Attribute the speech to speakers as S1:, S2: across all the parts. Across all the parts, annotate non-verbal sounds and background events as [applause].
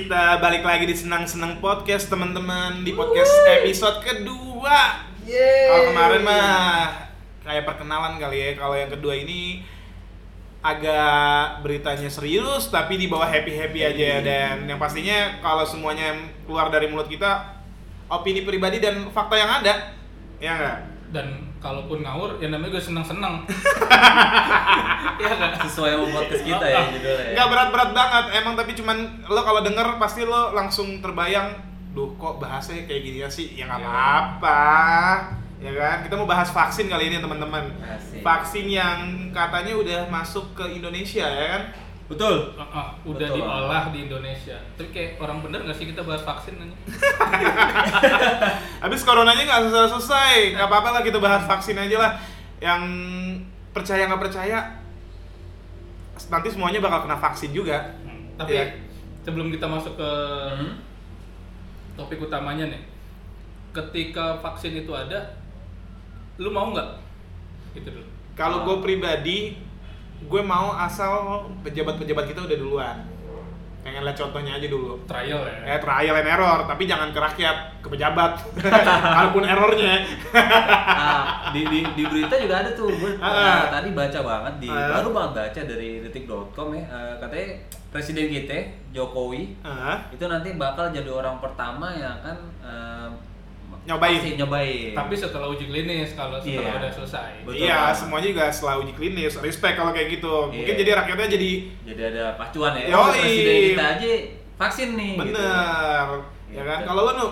S1: Kita balik lagi di Senang-Senang Podcast teman-teman Di podcast episode kedua Kalau kemarin mah kayak perkenalan kali ya Kalau yang kedua ini agak beritanya serius tapi di bawah happy-happy aja
S2: Iya.
S1: Dan yang pastinya kalau semuanya keluar dari mulut kita Opini pribadi dan fakta yang ada Ya enggak?
S3: dan kalaupun ngawur ya namanya gue senang-senang [laughs] ya kan
S2: sesuai sama podcast kita ya judulnya ya.
S1: Nggak berat-berat banget, emang tapi cuman lo kalau denger pasti lo langsung terbayang, duh kok bahasanya kayak gini ya sih, ya nggak
S3: Iya.
S1: apa-apa, ya kan? Kita mau bahas vaksin kali ini teman-teman. Vaksin yang katanya udah masuk ke Indonesia ya kan?
S2: Betul
S3: Ah, ah, udah
S2: Betul.
S3: diolah di Indonesia tapi kayak orang bener gak sih kita bahas vaksin aja [laughs]
S1: Habis coronanya nggak selesai-selesai, nggak apa-apa lah kita bahas vaksin aja lah. Yang percaya nggak percaya, nanti semuanya bakal kena vaksin juga.
S3: Hmm, tapi
S1: Iya.
S3: sebelum kita masuk ke
S2: Hmm?
S3: topik utamanya nih ketika vaksin itu ada lu mau nggak itu dulu
S1: Kalau gue pribadi, gue mau asal pejabat-pejabat kita udah duluan. Pengen lihat contohnya aja dulu.
S3: trial ya
S1: Eh trial and error, tapi jangan ke rakyat, ke pejabat. [laughs] Kalaupun errornya.
S2: Nah, di, di, di berita juga ada tuh gue
S1: Ah.
S2: tadi baca banget di
S1: Ah.
S2: baru banget baca dari detik.com ya eh, katanya presiden kita Jokowi
S1: Ah,
S2: itu nanti bakal jadi orang pertama yang akan eh,
S1: Nyobain.
S2: vaksin, nyobain
S3: tapi setelah uji klinis kalau setelah
S2: Iya.
S3: udah selesai
S2: Betul
S1: iya,
S2: banget.
S1: semuanya juga setelah uji klinis. Respect kalau kayak gitu. Mungkin
S2: Iya.
S1: jadi rakyatnya jadi
S2: jadi ada pacuan ya
S1: Yoi.
S2: oh, presiden kita aja vaksin nih gitu.
S1: bener. Ya kan?
S2: Gitu.
S1: Kalau lo nu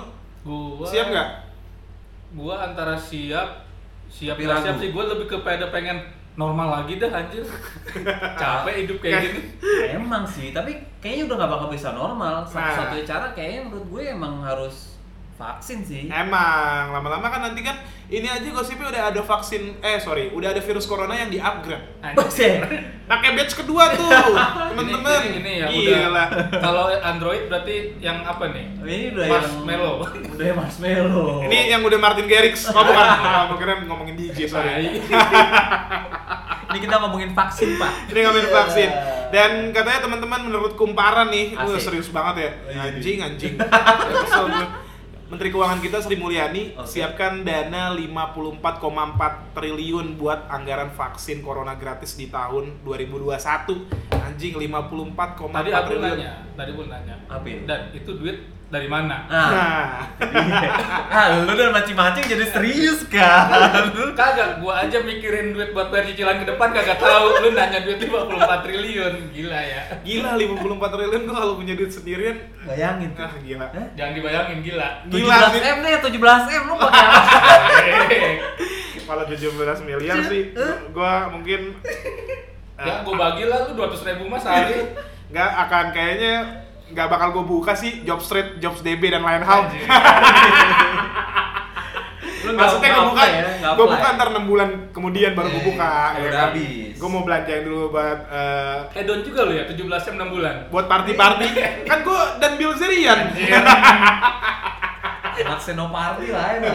S3: gua
S1: siap nggak?
S3: gua antara siap siap
S2: Tapi
S3: nggak
S2: ragu.
S3: siap sih gua lebih kepada pengen normal lagi dah anjir [laughs] capek hidup kayak gini
S2: Emang sih, tapi kayaknya udah nggak bakal bisa normal.
S1: Nah.
S2: Satu-satunya cara kayaknya menurut gue emang harus vaksin sih.
S1: Emang lama-lama kan nanti kan ini aja gosipnya udah ada vaksin eh sorry udah ada virus corona yang di upgrade pakai batch kedua tuh [laughs] temen-temen
S3: ini, ini, ini yang
S1: Gila.
S3: udah kalau Android berarti yang apa nih
S2: Ini udah
S3: Marshmallow.
S2: yang udah yang marshmallow.
S1: ini yang udah Martin Garrix oh bukan oh, keren ngomongin DJ [laughs] sorry [laughs]
S2: Ini kita ngomongin vaksin, Pak.
S1: ini ngomongin vaksin dan katanya teman-teman menurut kumparan nih
S2: Asik.
S1: serius banget ya
S2: Iya,
S1: anjing anjing gue. Menteri Keuangan kita Sri Mulyani
S2: Oke.
S1: siapkan dana 54,4 triliun buat anggaran vaksin corona gratis di tahun 2021 anjing 54,4
S3: tadi aku
S1: triliun
S3: nanya tadi pun nanya
S2: Apa itu?
S3: dan itu duit dari mana
S2: Nah,
S1: nah
S2: ah, lu udah mancing-mancing jadi serius kan?
S3: kagak gua aja mikirin duit buat bayar cicilan ke depan kagak tahu lu nanya duit 54 triliun gila ya
S1: Gila 54 triliun gua kalau punya duit sendirian
S2: Bayangin tuh.
S1: ah gila.
S2: Hah?
S3: jangan dibayangin gila
S1: Gila sih.
S2: 17 M nih, 17 M lu pakai apa? [laughs]
S1: Kalau 17 miliar sih gua mungkin
S3: ya gua bagi lah lu 200 ribu mas sehari
S1: nggak akan kayaknya nggak bakal gue buka sih job street, jobs DB dan lain hal. [laughs] Maksudnya gue buka,
S2: apply ya,
S1: gue buka ntar 6 bulan kemudian baru gue
S2: Eh,
S1: buka.
S2: udah habis.
S1: Gue mau belanjain dulu buat eh,
S3: hedon juga lu ya 17 jam 6 bulan
S1: buat party-party. [laughs] kan gue dan Bill Zerian.
S2: Anak senoparty lah ya.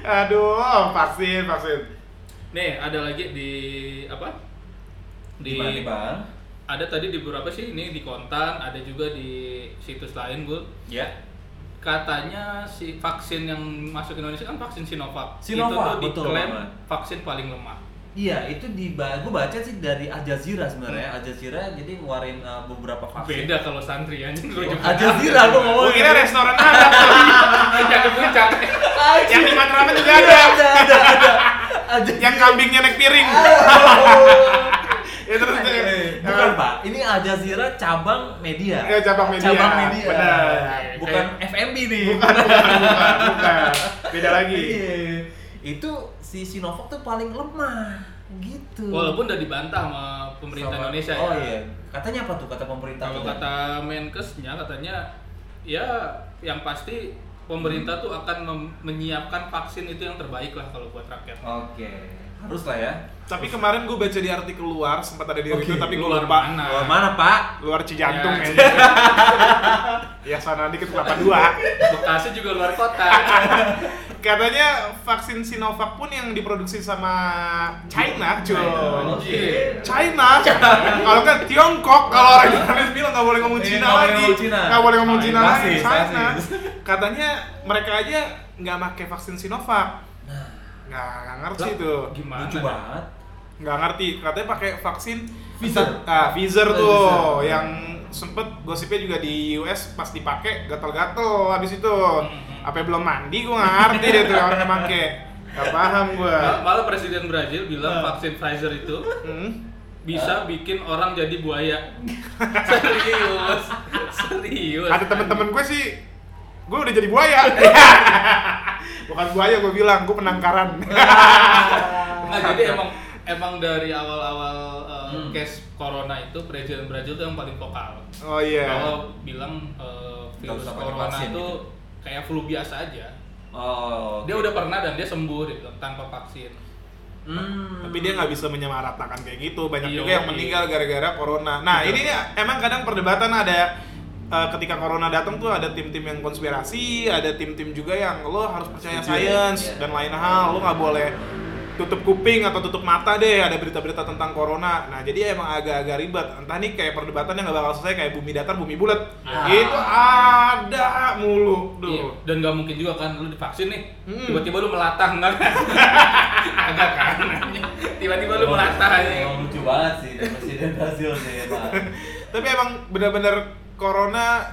S2: [laughs]
S1: Aduh, vaksin, vaksin.
S3: nih ada lagi di apa
S2: Di mana nih, Bang?
S3: Ada tadi di beberapa sih ini di kontan ada juga di situs lain gue
S2: Ya.
S3: katanya si vaksin yang masuk Indonesia kan vaksin Sinovac
S2: Sinovac,
S3: itu
S2: betul
S3: tuh diklaim
S2: banget.
S3: vaksin paling lemah
S2: Iya, itu di gue baca sih dari Al Jazeera sebenarnya. Al Jazeera jadi ngeluarin uh, beberapa vaksin.
S3: beda kalau santri anjing lu
S2: Al Jazeera lu ngomong.
S1: Gue kira restoran Arab.
S3: jangan puncak
S1: yang di Matraman juga ada.
S2: ada, ada, ada. Jazeera.
S1: yang kambingnya naik piring. Ya terus
S2: Eh, Bukan Pak, ini Al Jazeera cabang media.
S1: Ya, cabang media.
S2: Cabang media.
S1: Benar.
S2: Bukan FMB nih.
S1: bukan, bukan, bukan. Beda lagi.
S2: Iya. Itu si Sinovac tuh paling lemah gitu.
S3: walaupun udah dibantah sama pemerintah
S2: Sama-
S3: Indonesia
S2: Oh
S3: ya
S2: iya. Katanya apa tuh kata pemerintah?
S3: kalau kata Menkesnya katanya ya yang pasti pemerintah tuh akan menyiapkan vaksin itu yang terbaik lah kalau buat rakyat
S2: Oke. Harus lah ya
S1: Tapi kemarin gue baca di artikel luar, sempat ada di itu, tapi gue
S3: luar
S1: lupa.
S3: mana?
S2: Luar mana pak
S1: Luar Cijantung
S3: Ya.
S1: kayaknya. [laughs] ya sana dikit kelapa dua.
S3: Bekasi juga luar kota. [laughs]
S1: Katanya vaksin Sinovac pun yang diproduksi sama China, cuy. China, kalau kan Tiongkok, kalau orang Indonesia bilang nggak boleh ngomong
S2: Iya,
S1: Cina lagi, nggak boleh ngomong
S2: Oh,
S1: Cina
S2: iya,
S1: lagi, China. Katanya mereka aja nggak pakai vaksin Sinovac, nggak nggak ngerti
S3: Lah,
S1: tuh,
S3: Gimana?
S2: lucu banget
S1: nggak ngerti. Katanya pakai vaksin
S2: Pfizer.
S1: ah Pfizer tuh,
S2: Pfizer.
S1: yang sempet gosipnya juga di US pas dipakai gatel-gatel habis itu.
S3: Hmm.
S1: Apa belum mandi gua nggak ngerti deh tuh orang yang pakai. Gak paham gua.
S3: Mal- Malah Presiden Brazil bilang
S2: Nah.
S3: vaksin Pfizer itu
S1: Hmm.
S3: bisa bikin orang jadi buaya. [laughs] Serius. Serius.
S1: ada temen-temen gue sih gue udah jadi buaya [laughs] bukan buaya gue bilang gue penangkaran [laughs]
S3: Nah, jadi emang emang dari awal-awal uh,
S2: Hmm.
S3: case corona itu Presiden Brazil itu yang paling vokal.
S1: oh iya
S3: Bahwa bilang uh, virus corona itu
S2: gitu.
S3: kayak flu biasa aja.
S2: oh
S3: Dia udah pernah dan dia sembuh dia bilang, tanpa vaksin.
S2: hmm.
S1: tapi dia nggak bisa menyamaratakan kayak gitu banyak
S3: Iya,
S1: juga yang
S3: iya.
S1: meninggal gara-gara corona nah
S2: Betul.
S1: ini nih, emang kadang perdebatan ada eh, ketika corona datang tuh ada tim-tim yang konspirasi ada tim-tim juga yang lo harus percaya
S2: ya?
S1: sains
S2: Iya.
S1: dan lain hal lo nggak boleh tutup kuping atau tutup mata deh ada berita-berita tentang corona nah jadi emang agak-agak ribet entah nih kayak perdebatan yang nggak bakal selesai kayak bumi datar bumi bulat
S2: Ah.
S1: itu ada mulu
S3: Iya.
S1: tuh
S3: Dan nggak mungkin juga kan lu divaksin nih,
S1: Hmm.
S3: tiba-tiba lu melatah enggak kan? [laughs] Agak kan? Tiba-tiba lu melatah aja.
S2: Emang lucu banget sih dari presiden Brazil sih
S1: Tapi emang benar-benar corona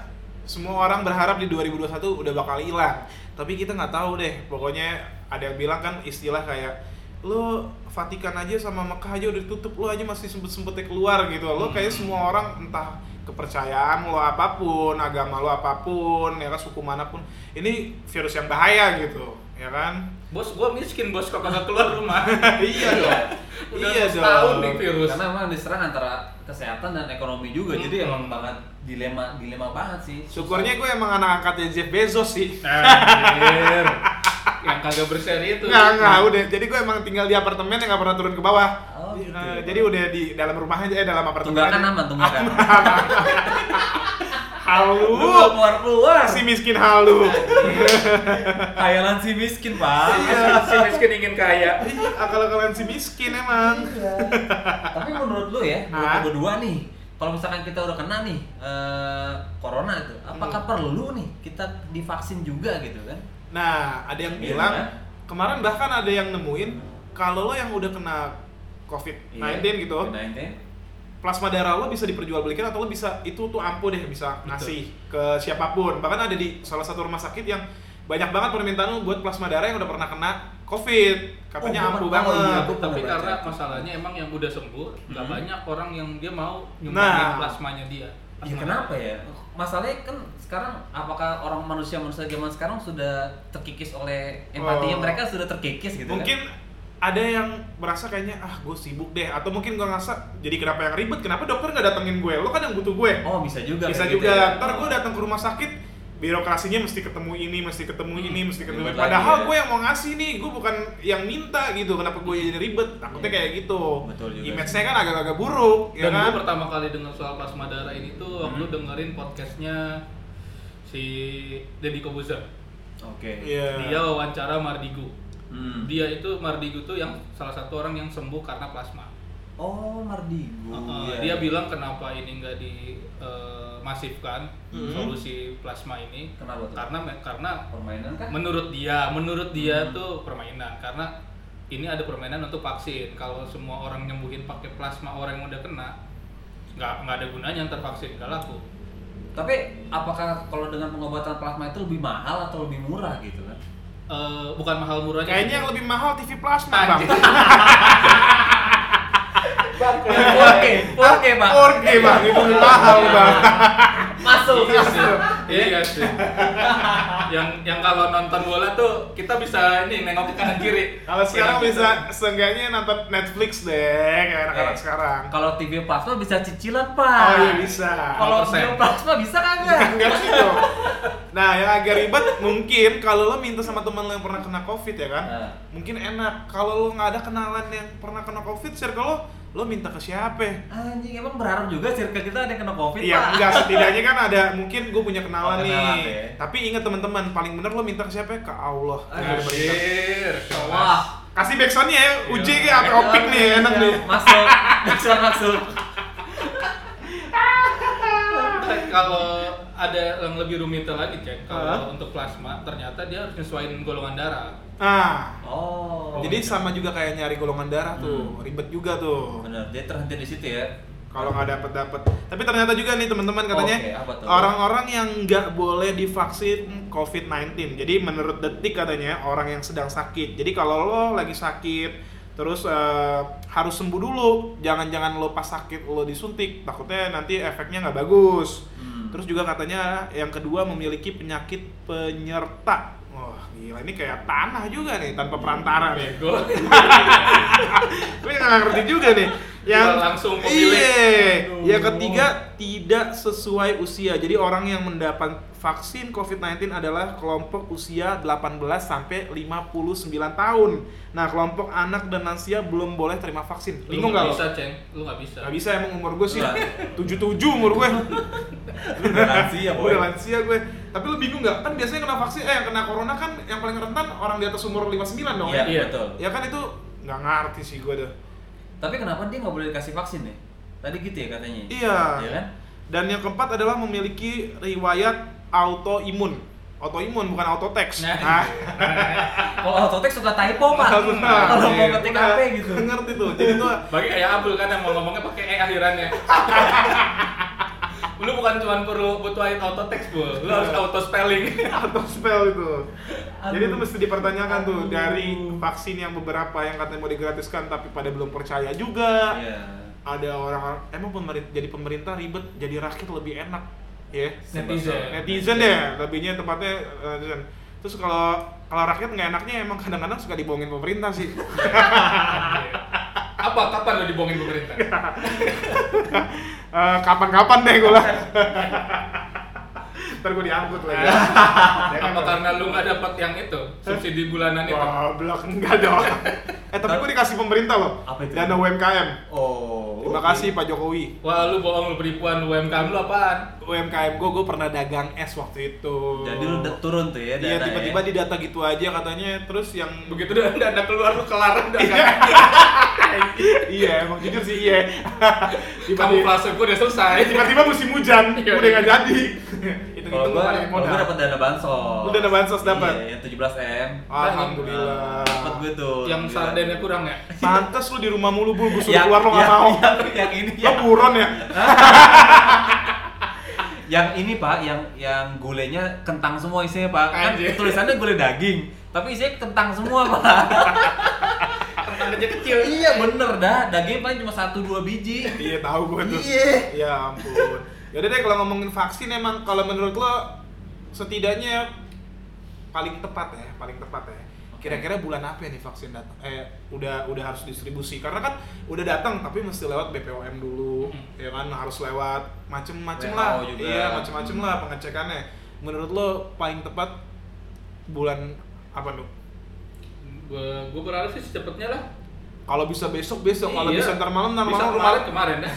S1: semua orang berharap di 2021 udah bakal hilang. Tapi kita nggak tahu deh. Pokoknya ada yang bilang kan istilah kayak lo Vatikan aja sama Mekah aja udah ditutup lo aja masih sempet-sempetnya keluar gitu lo kayak semua orang entah kepercayaan lo apa pun agama lo apa pun ya kan suku mana pun ini virus yang bahaya gitu ya kan
S3: Bos, gua miskin bos kok kagak keluar rumah. [laughs]
S1: iya dong [laughs]
S3: Udah
S1: iya
S3: setahun
S1: dong
S3: nih virus.
S2: karena emang diserang antara kesehatan dan ekonomi juga jadi
S3: Hmm.
S2: emang banget dilema dilema banget sih
S1: syukurnya gue emang anak angkatnya Jeff Bezos sih [laughs]
S3: Anjir. Yang kagak berseri itu.
S1: Nggak, nggak, udah. Jadi gue emang tinggal di apartemen yang nggak pernah turun ke bawah.
S2: Oh, gitu.
S1: Eh, jadi udah di dalam rumah aja, eh dalam apartemen
S2: tunggakan aman tunggakan
S1: Halu,
S2: lu keluar keluar
S1: si miskin halu. [laughs]
S2: Hayalan si miskin pak
S3: Si miskin ingin kaya.
S1: Iya, akal-akalan si miskin emang.
S2: tapi menurut lu ya menurut berdua nih kalau misalkan kita udah kena nih eh, corona itu apakah
S1: Hmm.
S2: perlu nih kita divaksin juga gitu kan
S1: Nah, ada yang
S2: Iya,
S1: bilang,
S2: kan?
S1: kemarin bahkan ada yang nemuin kalau lo yang udah kena COVID-19
S2: Iya,
S1: gitu,
S2: COVID-19
S1: plasma darah lo bisa diperjualbelikan atau lo bisa itu tuh ampuh deh bisa ngasih ke siapa pun. Bahkan ada di salah satu rumah sakit yang banyak banget permintaan lo buat plasma darah yang udah pernah kena COVID. Katanya
S2: Oh,
S1: ampuh
S2: oh,
S1: banget.
S2: iya,
S3: Tapi karena masalahnya emang yang udah sembuh, nggak
S2: Hmm.
S3: banyak orang yang dia mau nyumbangin
S1: Nah.
S3: plasmanya dia.
S2: Ya kenapa ya? Masalahnya kan sekarang apakah orang manusia-manusia zaman sekarang sudah terkikis oleh empatinya
S1: Oh.
S2: mereka sudah terkikis gitu
S1: mungkin ada yang merasa kayaknya ah gue sibuk deh atau mungkin gue ngerasa jadi kenapa yang ribet kenapa dokter nggak datengin gue lo kan yang butuh gue
S2: kan? Oh, bisa juga.
S1: bisa
S2: gitu
S1: juga
S2: ya.
S1: ntar gue datang ke rumah sakit birokrasinya mesti ketemu ini mesti ketemu
S2: Hmm,
S1: ini mesti ketemu
S2: ribet
S1: ini. padahal
S2: lagi ya.
S1: gue yang mau ngasih nih gue bukan yang minta gitu kenapa gue jadi ribet takutnya
S2: Iya.
S1: kayak gitu
S2: Betul juga
S1: image-nya kan agak-agak buruk ya
S3: Dan
S1: kan
S3: gue pertama kali dengar soal plasma darah ini tuh waktu
S2: Hmm.
S3: dengerin podcastnya si Deddy Kobuzer.
S2: Oke.
S1: Iya.
S3: Dia wawancara Mardigu.
S2: Hmm.
S3: Dia itu Mardigu tuh yang salah satu orang yang sembuh karena plasma.
S2: Oh, Mardigu.
S3: Uh,
S2: Iya.
S3: Dia bilang kenapa ini nggak dimasifkan
S1: Hmm.
S3: solusi plasma ini
S2: Kenapa tuh?
S3: karena karena
S2: permainan kan?
S3: menurut dia menurut dia
S2: Hmm.
S3: tuh permainan karena ini ada permainan untuk vaksin kalau semua orang nyembuhin pakai plasma orang yang udah kena nggak nggak ada gunanya ntar vaksin nggak laku
S2: Tapi apakah kalau dengan pengobatan plasma itu lebih mahal atau lebih murah gitu
S3: Eh, bukan mahal murahnya
S1: kayaknya yang lebih mahal TV plasma bang.
S2: Oke, oke, Pak.
S1: 4G bang itu mahal bang
S2: Masuk,
S3: Iya sih.
S2: masuk.
S3: Iya sih. [laughs] yang yang kalau nonton bola tuh kita bisa ini nengok ke kanan kiri.
S1: Kalau sekarang
S3: Enak
S1: bisa seenggaknya nonton Netflix deh kayak anak-anak
S2: Eh,
S1: sekarang.
S2: Kalau TV plasma bisa cicilan, Pak.
S1: Oh iya bisa.
S2: Kalau. TV plasma bisa kagak?
S1: Enggak gitu. Nah, yang agak ribet mungkin kalau lo minta sama temen lo yang pernah kena covid ya kan,
S2: Nah.
S1: mungkin enak. Kalau lo nggak ada kenalan yang pernah kena covid, circle lo, lo minta ke siapa?
S2: Anjing emang berharap juga circle kita ada yang kena covid,
S1: Iya,
S2: Pak.
S1: enggak setidaknya kan ada mungkin gue punya kenalan
S2: Oh, kenalan
S1: nih.
S2: ya.
S1: Tapi ingat teman-teman, paling bener lo minta ke siapa? Ke Allah.
S3: Anjir.
S2: Wah.
S1: Kasih backsoundnya ya, uji
S3: Iya.
S1: kayak apa opik nih, enak
S2: Iya,
S1: nih.
S2: Masuk. Masuk masuk.
S3: Kalau ada yang lebih rumit lagi cek kalau
S1: Hah?
S3: untuk plasma ternyata dia harus nyesuaiin golongan darah.
S1: Nah,
S2: Oh.
S1: jadi sama juga kayak nyari golongan darah tuh,
S2: Hmm.
S1: ribet juga tuh.
S2: bener, dia terhenti di situ ya.
S1: Kalau nggak dapet dapet. Tapi ternyata juga nih teman-teman katanya
S2: tuh?
S1: orang-orang yang nggak boleh divaksin COVID-19. Jadi menurut detik katanya orang yang sedang sakit. Jadi kalau lo lagi sakit terus eh, harus sembuh dulu. Jangan-jangan lo pas sakit lo disuntik. Takutnya nanti efeknya nggak bagus.
S2: Hmm.
S1: Terus juga katanya yang kedua memiliki penyakit penyerta. Wah gila ini kayak tanah juga nih tanpa perantara nih. [laughs] Gue nggak ngerti juga nih. Yang
S3: Jual langsung pemilik.
S1: Iya. Yang ketiga tidak sesuai usia. Jadi orang yang mendapat vaksin COVID-19 adalah kelompok usia 18 sampai 59 tahun. Nah, kelompok anak dan lansia belum boleh terima vaksin.
S3: Lu
S1: Bingung
S3: nggak
S1: lo?
S3: bisa, Ceng. Lu nggak bisa.
S1: Gak bisa emang umur gue sih
S2: Nggak.
S1: 77 umur gue
S2: Udah lansia, boy.
S1: udah lansia gue Tapi lu bingung gak? Kan biasanya kena vaksin, eh kena corona kan yang paling rentan orang di atas umur 59 dong
S2: Iya,
S1: ya?
S3: Iya.
S2: betul.
S1: Ya kan itu nggak ngerti sih gue deh
S2: Tapi kenapa dia nggak boleh dikasih vaksin nih? Tadi gitu ya katanya.
S1: Iya.
S2: Iya kan?
S1: Dan yang keempat adalah memiliki riwayat autoimun. Autoimun bukan autotext.
S3: Nah.
S1: Nah,
S2: Kalau autotext suka typo, Pak. Kalau mau
S1: iya,
S2: ketik
S1: udah.
S2: HP gitu.
S1: Ngerti tuh. Jadi tuh [laughs]
S3: Bagi kayak Abdul kan yang mau ngomongnya pakai E akhirannya. [laughs] lu bukan cuma perlu butuh auto text, Bu. Lu harus auto spelling. [laughs]
S1: auto spell itu. Jadi
S2: Aduh.
S1: itu mesti dipertanyakan tuh
S2: Aduh.
S1: dari vaksin yang beberapa yang katanya mau digratiskan tapi pada belum percaya juga.
S2: Iya.
S1: Ada orang emang pemerintah jadi pemerintah ribet, jadi rakyat lebih enak. Ya.
S3: Netizen.
S1: Netizen deh, lebihnya tempatnya eh, netizen. Terus kalau kalau rakyat nggak enaknya emang kadang-kadang suka dibohongin pemerintah sih. [laughs]
S3: Apa kapan lu dibohongin pemerintah? [laughs]
S1: Eh, kapan-kapan deh gue lah. [laughs] Ntar gue diangkut lagi. [laughs] Ya kan,
S3: Apa karena lu nggak dapat yang itu subsidi bulanan itu?
S1: Goblok enggak dong. [laughs] eh tapi gue dikasih pemerintah loh.
S2: Apa itu?
S1: Dana UMKM.
S2: Oh.
S1: Terima kasih Pak Jokowi.
S3: Wah lu bohong lu penipuan UMKM lu apaan?
S1: UMKM gue gue pernah dagang es waktu itu.
S2: Jadi lu udah turun tuh ya
S1: Iya tiba-tiba
S2: ya?
S1: di data gitu aja katanya terus yang
S3: Begitu udah dana keluar lu kelaran [laughs] udah
S1: iya emang jujur sih iya.
S3: kamu
S1: Tiba-tiba
S3: flase gue udah selesai.
S1: tiba-tiba musim hujan
S3: Iya,
S1: udah nggak
S3: iya.
S1: jadi. Gue
S2: gua dapat dana bansos.
S1: Lu dana bansos dapat?
S2: Iya, yang 17 m.
S1: Alhamdulillah.
S2: Dapat gue tuh.
S3: Yang sardennya kurang ya? [laughs]
S1: Pantes lu di rumah mulu bul, gue suruh keluar lo nggak
S2: yang-
S1: mau. [laughs]
S2: Yang, ini
S1: Lo
S2: yang,
S1: buron ya? [laughs]
S2: yang ini Pak, yang yang gulenya kentang semua isinya Pak. Kan
S3: Anjir.
S2: tulisannya gulai daging, tapi isinya kentang semua Pak.
S3: Kentang kecil kecil.
S2: iya bener dah, daging paling cuma satu dua biji.
S1: Iya tahu gue tuh.
S2: Iya.
S1: Ya ampun. Yaudah deh kalau ngomongin vaksin emang kalau menurut lo setidaknya paling tepat ya, paling tepat ya. Kira-kira bulan apa nih vaksin datang? Eh udah udah harus distribusi karena kan udah datang tapi mesti lewat BPOM dulu,
S3: Hmm.
S1: ya kan harus lewat macem-macem
S2: WHO
S1: lah.
S2: juga.
S1: Iya macem-macem
S2: Hmm.
S1: lah pengecekannya. Menurut lo paling tepat bulan apa?
S3: Gue gue berharap sih secepatnya lah.
S1: Kalau bisa besok besok, kalau
S3: Iya.
S1: bisa ntar malam ntar malam rumah
S3: kemarin kemarin [laughs] ya.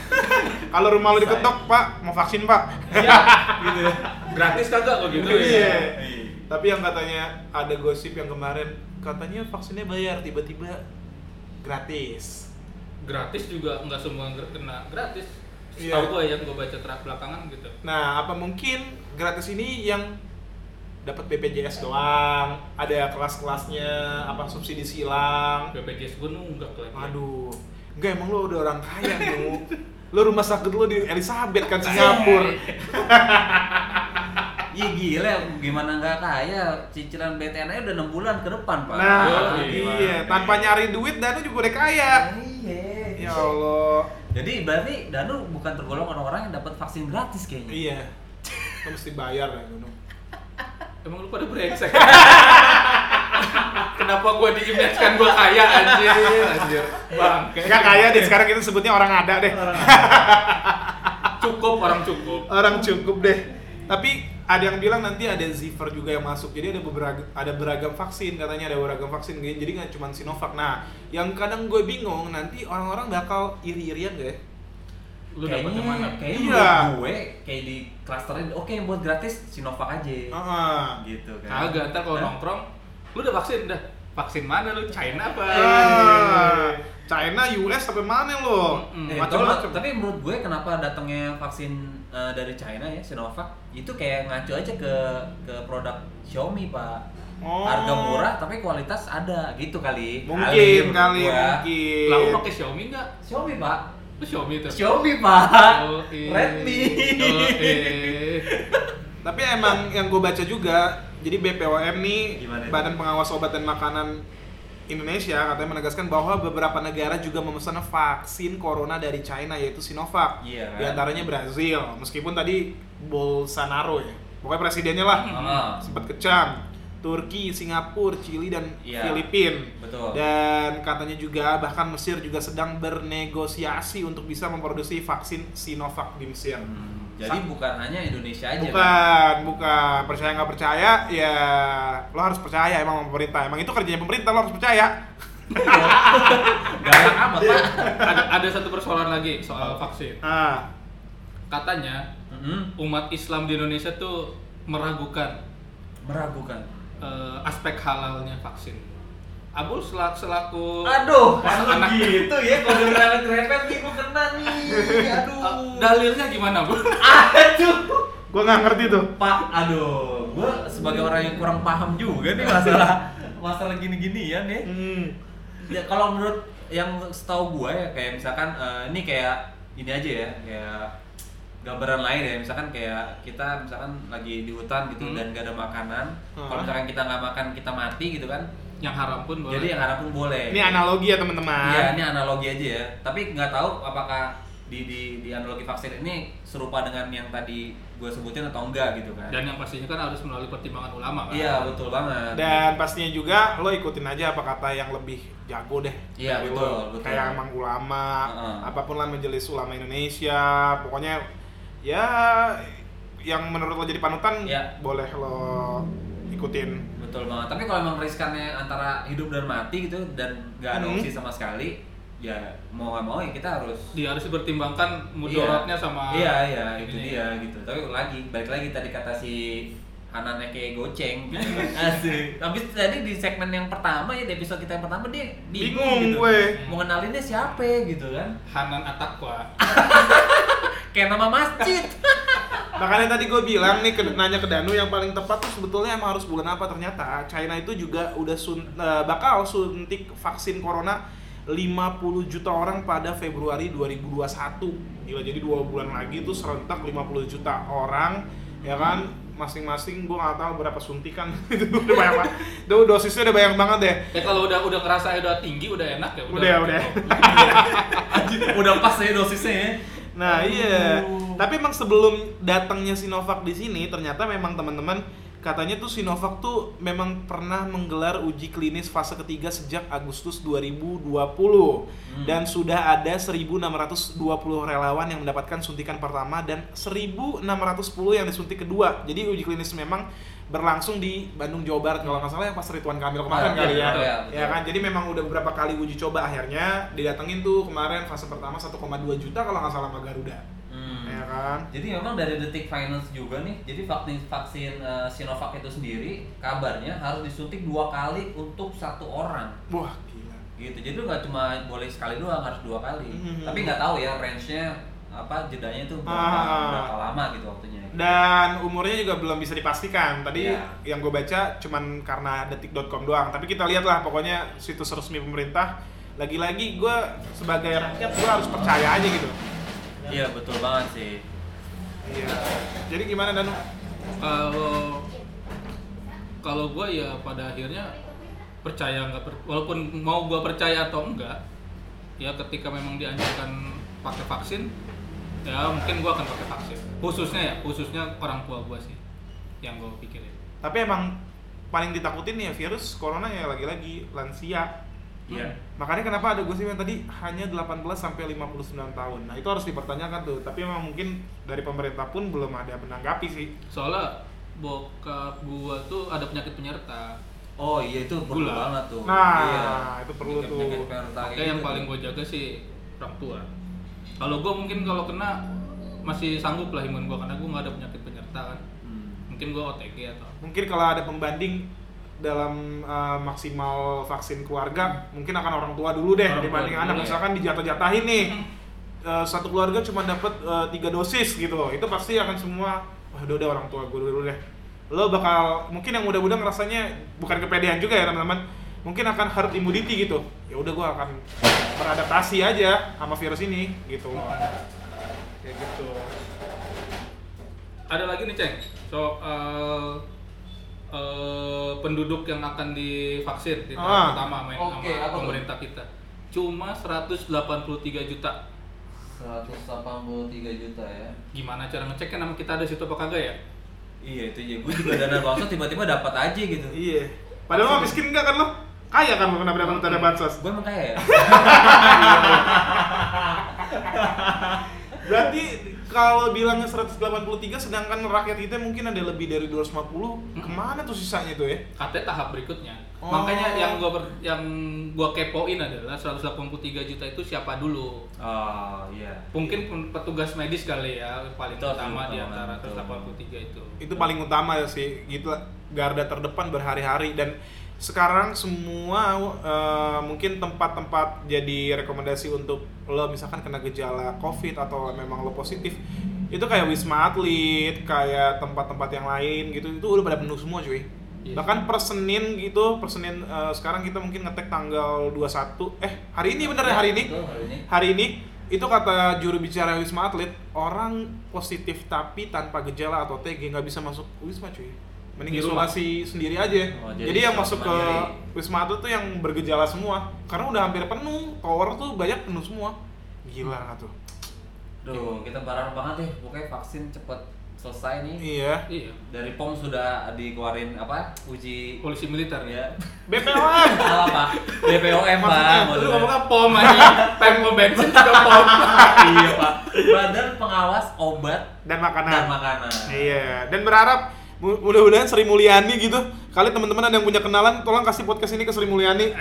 S1: kalau rumah lo
S2: Bisa.
S1: diketok pak mau vaksin pak
S3: Siap [laughs] gitu. Gratis kagak begitu
S1: Iya.
S3: ya.
S1: Tapi yang katanya ada gosip yang kemarin katanya vaksinnya bayar tiba-tiba gratis.
S3: Gratis juga nggak semua kena gratis.
S1: Iya.
S3: Tahu gue yang gue baca terak belakangan gitu.
S1: Nah, apa mungkin gratis ini yang dapat BPJS doang, ada kelas-kelasnya, apa subsidi silang.
S3: BPJS gue nunggak lagi.
S1: Aduh, enggak emang lo udah orang kaya nu. [laughs] Lo rumah sakit lo di Elizabeth kan Singapura. [laughs]
S2: Iya gila, gimana nggak kaya? Cicilan BTN aja udah 6 bulan ke depan, Pak.
S1: Nah,
S3: Yoi.
S1: iya, tanpa nyari duit Danu juga udah kaya.
S2: Iya.
S1: Ya Allah.
S2: Jadi berarti Danu bukan tergolong orang-orang yang dapat vaksin gratis kayaknya.
S1: Iya. Lo mesti bayar ya Danu.
S3: Emang lu pada brengsek. Kenapa gua diimage-kan gua kaya anjir, anjir. Bang,
S1: Gak kaya deh, sekarang kita sebutnya orang ada deh.
S3: cukup orang cukup.
S1: Orang cukup deh. Tapi ada yang bilang nanti ada Ziver juga yang masuk. Jadi ada beberapa ada beragam vaksin katanya ada beragam vaksin. Jadi nggak cuma Sinovac. Nah, yang kadang gue bingung nanti orang-orang bakal iri-irian gak ya?
S3: Lu dapat yang mana?
S2: kayaknya
S1: Iya.
S2: gue kayak di klasterin oke yang buat gratis Sinovac aja
S1: Heeh.
S2: gitu kan
S3: Kagak, ntar kalau nongkrong, lu udah vaksin dah. Vaksin mana lu? China apa?
S1: Ah, China, US sampai mana lo?
S3: Mm-mm.
S2: Eh,
S1: Macam-macam.
S2: tapi menurut gue kenapa datangnya vaksin eh, dari China ya Sinovac itu kayak ngacu aja ke ke produk Xiaomi pak
S1: Oh.
S2: harga murah tapi kualitas ada gitu kali
S1: Mungkin kali,
S2: gua.
S1: mungkin.
S3: Lah lu pakai Xiaomi enggak?
S2: Xiaomi pak
S3: Lu Xiaomi tuh.
S2: Xiaomi pak
S3: Oh.
S2: Redmi
S3: Oh. [laughs]
S1: Tapi emang yang gue baca juga, jadi BPOM nih
S2: Gimana itu?
S1: Badan Pengawas Obat dan Makanan Indonesia katanya menegaskan bahwa beberapa negara juga memesan vaksin corona dari China yaitu Sinovac.
S2: Iya, kan?
S1: Di antaranya Brazil. Meskipun tadi Bolsonaro ya. Pokoknya presidennya lah
S2: Ah.
S1: sempat kecam. Turki, Singapura, Chili dan
S2: Iya.
S1: Filipina.
S2: betul
S1: Dan katanya juga bahkan Mesir juga sedang bernegosiasi untuk bisa memproduksi vaksin Sinovac di Mesir.
S2: Hmm, jadi bukan hanya Indonesia aja kan?
S1: Bukan, bukan. Percaya nggak percaya, ya lo harus percaya emang pemerintah. Emang itu kerjanya pemerintah, lo harus percaya.
S2: galak amat pak
S3: ada ada satu persoalan lagi soal vaksin.
S1: Ah,
S3: Katanya umat Islam di Indonesia tuh meragukan
S2: meragukan
S3: eh, aspek halalnya vaksin. Abul selaku, selaku
S2: aduh kan
S3: anak-
S2: gitu ya kalau direpet repet nih gue kena nih aduh
S3: Eh, dalilnya gimana, Bu?
S2: aduh
S1: gue nggak ngerti tuh.
S2: Pak, aduh, gue sebagai orang yang kurang paham juga nih masalah [laughs] masalah gini-ginian ya.
S1: Hmm.
S2: Ya kalau menurut yang setahu gue ya kayak misalkan eh, ini kayak ini aja ya, kayak gambaran lain ya, misalkan kayak kita misalkan lagi di hutan gitu
S3: Hmm.
S2: dan gak ada makanan,
S1: Hmm.
S2: kalau misalkan kita nggak makan kita mati gitu kan,
S3: Yang haram pun boleh.
S2: jadi yang harapun boleh.
S1: Ini analogi ya teman-teman.
S2: Iya, ini analogi aja ya. Tapi nggak tahu apakah di, di di analogi vaksin ini serupa dengan yang tadi gue sebutin atau enggak gitu kan?
S3: Dan yang pastinya kan harus melalui pertimbangan ulama kan.
S2: Iya betul banget.
S1: Dan pastinya juga lo ikutin aja apa kata yang lebih jago deh.
S2: Iya, betul, betul.
S1: Kayak emang ulama,
S2: Heeh.
S1: apa pun lah majelis ulama Indonesia, pokoknya ya yang menurut lo jadi panutan
S2: Iya.
S1: boleh lo ikutin.
S2: Betul banget. Tapi kalau emang riskannya antara hidup dan mati gitu dan nggak ada
S1: Hmm.
S2: opsi sama sekali, ya mau nggak mau ya kita harus.
S3: Dia harus dipertimbangkan mudorotnya sama
S2: Iya iya itu
S3: ini.
S2: dia gitu. Tapi lagi balik lagi tadi kata si Hanannya kayak goceng gitu. [laughs] [laughs] Asik. Habis tadi di segmen yang pertama ya di episode kita yang pertama dia bingung,
S1: Bingung
S2: gitu.
S1: gue.
S2: Mau ngenalinnya siapa gitu kan?
S3: Hanan Atakwa. [laughs]
S2: Kayak nama masjid. [laughs]
S1: Makanya tadi gue bilang nih ke, nanya ke Danu yang paling tepat tuh sebetulnya emang harus bulan apa. Ternyata China itu juga udah sun, eh, bakal suntik vaksin corona 50 juta orang pada Februari 2021 Gila jadi dua bulan lagi tuh serentak 50 juta orang ya kan? Masing-masing gue nggak tahu berapa suntikan. [laughs] Itu udah banyak banget. Tuh, dosisnya udah banyak banget deh.
S3: Ya kalau udah udah ngerasa udah tinggi udah enak ya
S1: udah udah [laughs]
S2: Anjir, udah. pas ya dosisnya ya.
S1: Nah iya,
S2: Aduh.
S1: tapi emang sebelum datangnya Sinovac di sini ternyata memang teman-teman katanya tuh Sinovac tuh memang pernah menggelar uji klinis fase ketiga sejak Agustus 2020 dan sudah ada 1.620 relawan yang mendapatkan suntikan pertama dan 1.610 yang disuntik kedua. Jadi uji klinis memang berlangsung di Bandung Jawa Barat kalau nggak salah yang pas Ridwan Kamil kemarin
S2: Ah,
S1: kali
S2: iya,
S1: ya.
S2: betul ya.
S1: Ya kan, jadi memang udah beberapa kali uji coba akhirnya didatengin tuh kemarin fase pertama 1,2 juta kalau nggak salah sama Garuda.
S2: Hmm.
S1: Ya kan?
S2: Jadi memang dari detik finance juga nih, jadi vaksin vaksin eh, Sinovac itu sendiri kabarnya harus disuntik dua kali untuk satu orang,
S1: Wah, gila.
S2: gitu. Jadi nggak cuma boleh sekali doang, harus dua kali.
S1: Mhm.
S2: Tapi nggak tahu ya range-nya apa jedanya itu berapa,
S1: Ah.
S2: berapa lama gitu waktunya.
S1: Dan umurnya juga belum bisa dipastikan. Tadi
S2: Iya.
S1: yang gue baca cuman karena detik.com doang. Tapi kita lihat lah pokoknya situs resmi pemerintah. Lagi-lagi gue sebagai rakyat gue harus percaya aja gitu.
S2: Iya betul banget sih.
S1: Iya. Jadi gimana Danu?
S3: Kalau kalau gue ya pada akhirnya percaya nggak per- walaupun mau gue percaya atau enggak ya ketika memang dianjurkan pakai vaksin ya mungkin gua akan pakai vaksin khususnya ya khususnya orang tua gua sih yang gua pikirin
S1: Tapi emang paling ditakutin ya virus corona ya lagi-lagi lansia.
S2: Iya.
S1: Makanya kenapa ada gosip yang tadi hanya 18 sampai 59 tahun. Nah, itu harus dipertanyakan tuh. Tapi emang mungkin dari pemerintah pun belum ada menanggapi sih.
S3: soalnya bokap gua tuh ada penyakit penyerta
S2: Oh iya itu perlu
S3: Gula.
S2: banget tuh.
S1: Nah,
S2: Iya.
S1: itu perlu tuh.
S2: Penyakit penyerta
S3: Makanya
S2: kayak
S3: yang
S2: gitu.
S3: paling gue jaga sih orang tua. Kalau gue mungkin kalau kena masih sanggup lah imun gue karena gue nggak ada penyakit penyerta kan.
S2: Hmm.
S3: Mungkin gue OTG atau
S1: Mungkin kalau ada pembanding dalam uh, maksimal vaksin keluarga, mungkin akan orang tua dulu deh
S3: Orang
S1: dibanding
S3: dulu
S1: anak.
S3: ya.
S1: Misalkan dijatah-jatahin nih. uh, satu keluarga cuma dapat uh, tiga dosis gitu. Itu pasti akan semua wah udah udah orang tua gue dulu deh. Lo bakal mungkin yang muda-muda ngerasanya bukan kepedean juga ya teman-teman. Mungkin akan herd immunity gitu. Ya udah gue akan beradaptasi aja sama virus ini gitu. Kayak gitu.
S3: ada lagi nih ceng soal eh, penduduk yang akan divaksin di tahap
S1: Ah.
S3: pertama main
S2: Oke,
S3: sama pemerintah kita. Cuma 183 juta.
S2: 183 juta ya.
S3: Gimana cara ngeceknya nama kita ada situ apa kagak ya?
S2: Iya itu ya. Gue juga dana bansos tiba-tiba dapat aja gitu.
S1: Iya. Padahal mah miskin enggak kan lo? Kaya kan kenapa dapat tanda bansos?
S2: Gue emang kaya ya.
S1: Berarti kalau bilangnya 183 sedangkan rakyat kita mungkin ada lebih dari 250, ke mana tuh sisanya tuh ya?
S3: Katanya tahap berikutnya.
S1: Oh.
S3: Makanya yang gua ber- yang gua kepoin adalah 183 juta itu siapa dulu?
S2: Oh iya.
S3: Mungkin pen- petugas medis kali ya paling
S2: Itu
S3: utama di antara
S2: betul.
S3: 183 itu.
S1: Itu paling utama ya sih, gitu lah. garda terdepan berhari-hari dan sekarang semua eh, mungkin tempat-tempat jadi rekomendasi untuk lo misalkan kena gejala covid atau memang lo positif itu kayak wisma atlet kayak tempat-tempat yang lain gitu itu udah pada penuh semua cuy
S3: Iya.
S1: bahkan per Senin gitu per Senin eh, sekarang kita mungkin ngetek tanggal 21 eh hari ini bener ya hari ini
S2: Betul, hari ini.
S1: hari ini itu kata juru bicara wisma atlet orang positif tapi tanpa gejala atau TG nggak bisa masuk wisma cuy mending
S3: Di rumah.
S1: isolasi sendiri aja
S2: Oh,
S1: jadi,
S2: jadi
S1: yang masuk ke
S2: mandiri.
S1: wisma atlet tuh yang bergejala semua karena udah hampir penuh tower tuh banyak penuh semua gila nggak tuh
S2: Duh, kita berharap banget deh pokoknya vaksin cepet selesai nih.
S1: iya
S3: Iya.
S2: Dari POM sudah dikeluarin apa? Uji
S3: Polisi militer
S2: ya.
S1: BPOM
S2: Salah Pak. BPOM Pak.
S3: Lu ngomongnya pom aja, tempo bensin juga pom.
S2: iya Pak. Badan Pengawas Obat
S1: dan makanan
S2: dan Makanan.
S1: Iya, dan berharap mudah-mudahan Sri Mulyani gitu. Kali teman-teman ada yang punya kenalan, tolong kasih podcast ini ke Sri Mulyani.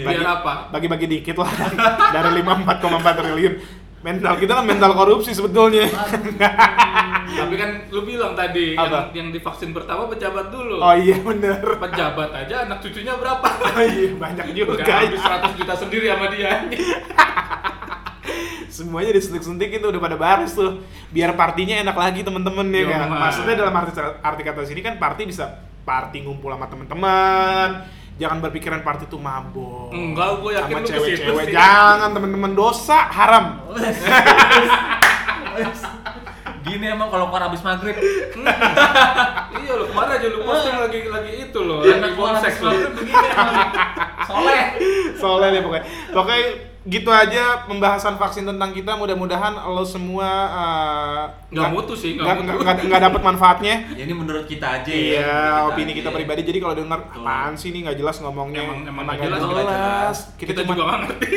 S3: Biar apa?
S1: Bagi-bagi dikit lah [laughs] dari 54,4 triliun. Mental kita kan mental korupsi sebetulnya.
S3: Tapi kan lu bilang tadi
S1: Apa?
S3: yang, yang divaksin pertama pejabat dulu.
S1: Oh iya bener.
S3: Pejabat aja anak cucunya berapa? [laughs]
S1: Oh iya banyak juga.
S3: Udah habis 100 juta sendiri sama dia. [laughs]
S1: Semuanya disuntik-suntik itu udah pada baris tuh. Biar partinya enak lagi temen-temen ya
S3: Yo,
S1: kan. Maksudnya dalam arti arti kata sini kan party bisa party ngumpul sama teman-teman. Jangan berpikiran party tuh mabok.
S3: Enggak, gue yakin
S1: sama cewek-cewek jangan temen-temen dosa haram.
S2: Gini emang kalau keluar habis maghrib.
S3: iya lo kemarin aja lu posting lagi lagi itu loh,
S2: Anak habis
S3: lo.
S2: begini emang. Soleh.
S1: Soalnya deh pokoknya. Pokoknya gitu aja pembahasan vaksin tentang kita. Mudah-mudahan lo semua uh,
S3: Nggak mutu sih, nggak
S1: nggak nggak- dapat manfaatnya. [laughs]
S2: Ya, ini menurut kita aja ya.
S1: Iya,
S2: menurut
S1: opini kita
S2: aja.
S1: pribadi. Jadi kalau
S2: Betul.
S1: apaan sih ini nggak jelas ngomongnya.
S3: Emang emang
S1: Emang
S3: nggak jelas,
S2: nggak jelas.
S1: Kita,
S3: Kita,
S1: cuma
S3: juga nggak ngerti.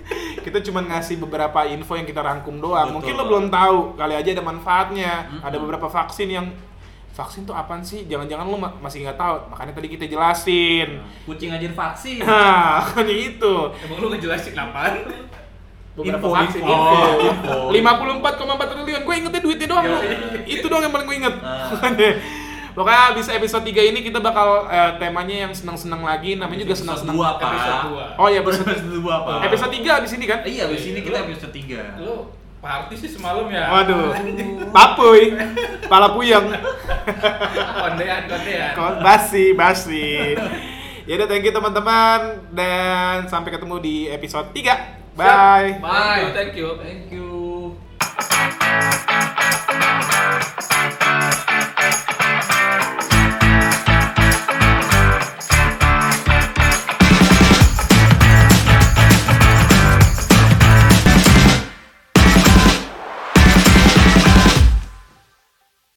S3: [laughs]
S1: kita cuma ngasih beberapa info yang kita rangkum doang.
S2: Betul,
S1: Mungkin lo belum tahu, kali aja ada manfaatnya.
S2: Mm-mm.
S1: Ada beberapa vaksin yang vaksin tuh apaan sih? Jangan-jangan lo ma- masih nggak tahu. Makanya tadi kita jelasin.
S2: Kucing aja divaksin. [laughs]
S1: Nah, makanya itu.
S3: Emang lu ngejelasin apaan?
S1: Beberapa
S2: Info,
S1: vaksin
S2: info.
S1: info.
S2: Info.
S1: 54,4 triliun. Gue ingetnya duitnya doang.
S3: Iya,
S1: itu doang yang paling gue inget.
S2: Ah.
S1: Pokoknya abis episode 3 ini kita bakal eh, temanya yang senang-senang lagi. Namanya juga senang-senang.
S3: Episode dua.
S1: Oh iya, episode,
S2: dua Pak.
S1: episode 3 abis ini kan?
S2: Iya, abis ini kita episode 3
S3: Lu Party sih semalam ya.
S1: Waduh. Papuy. Pala puyeng.
S3: kondean, kondean.
S1: Kon basi, basi. ya udah thank you teman-teman dan sampai ketemu di episode 3. Bye. Bye.
S3: Thank you. Thank you.
S2: Thank you.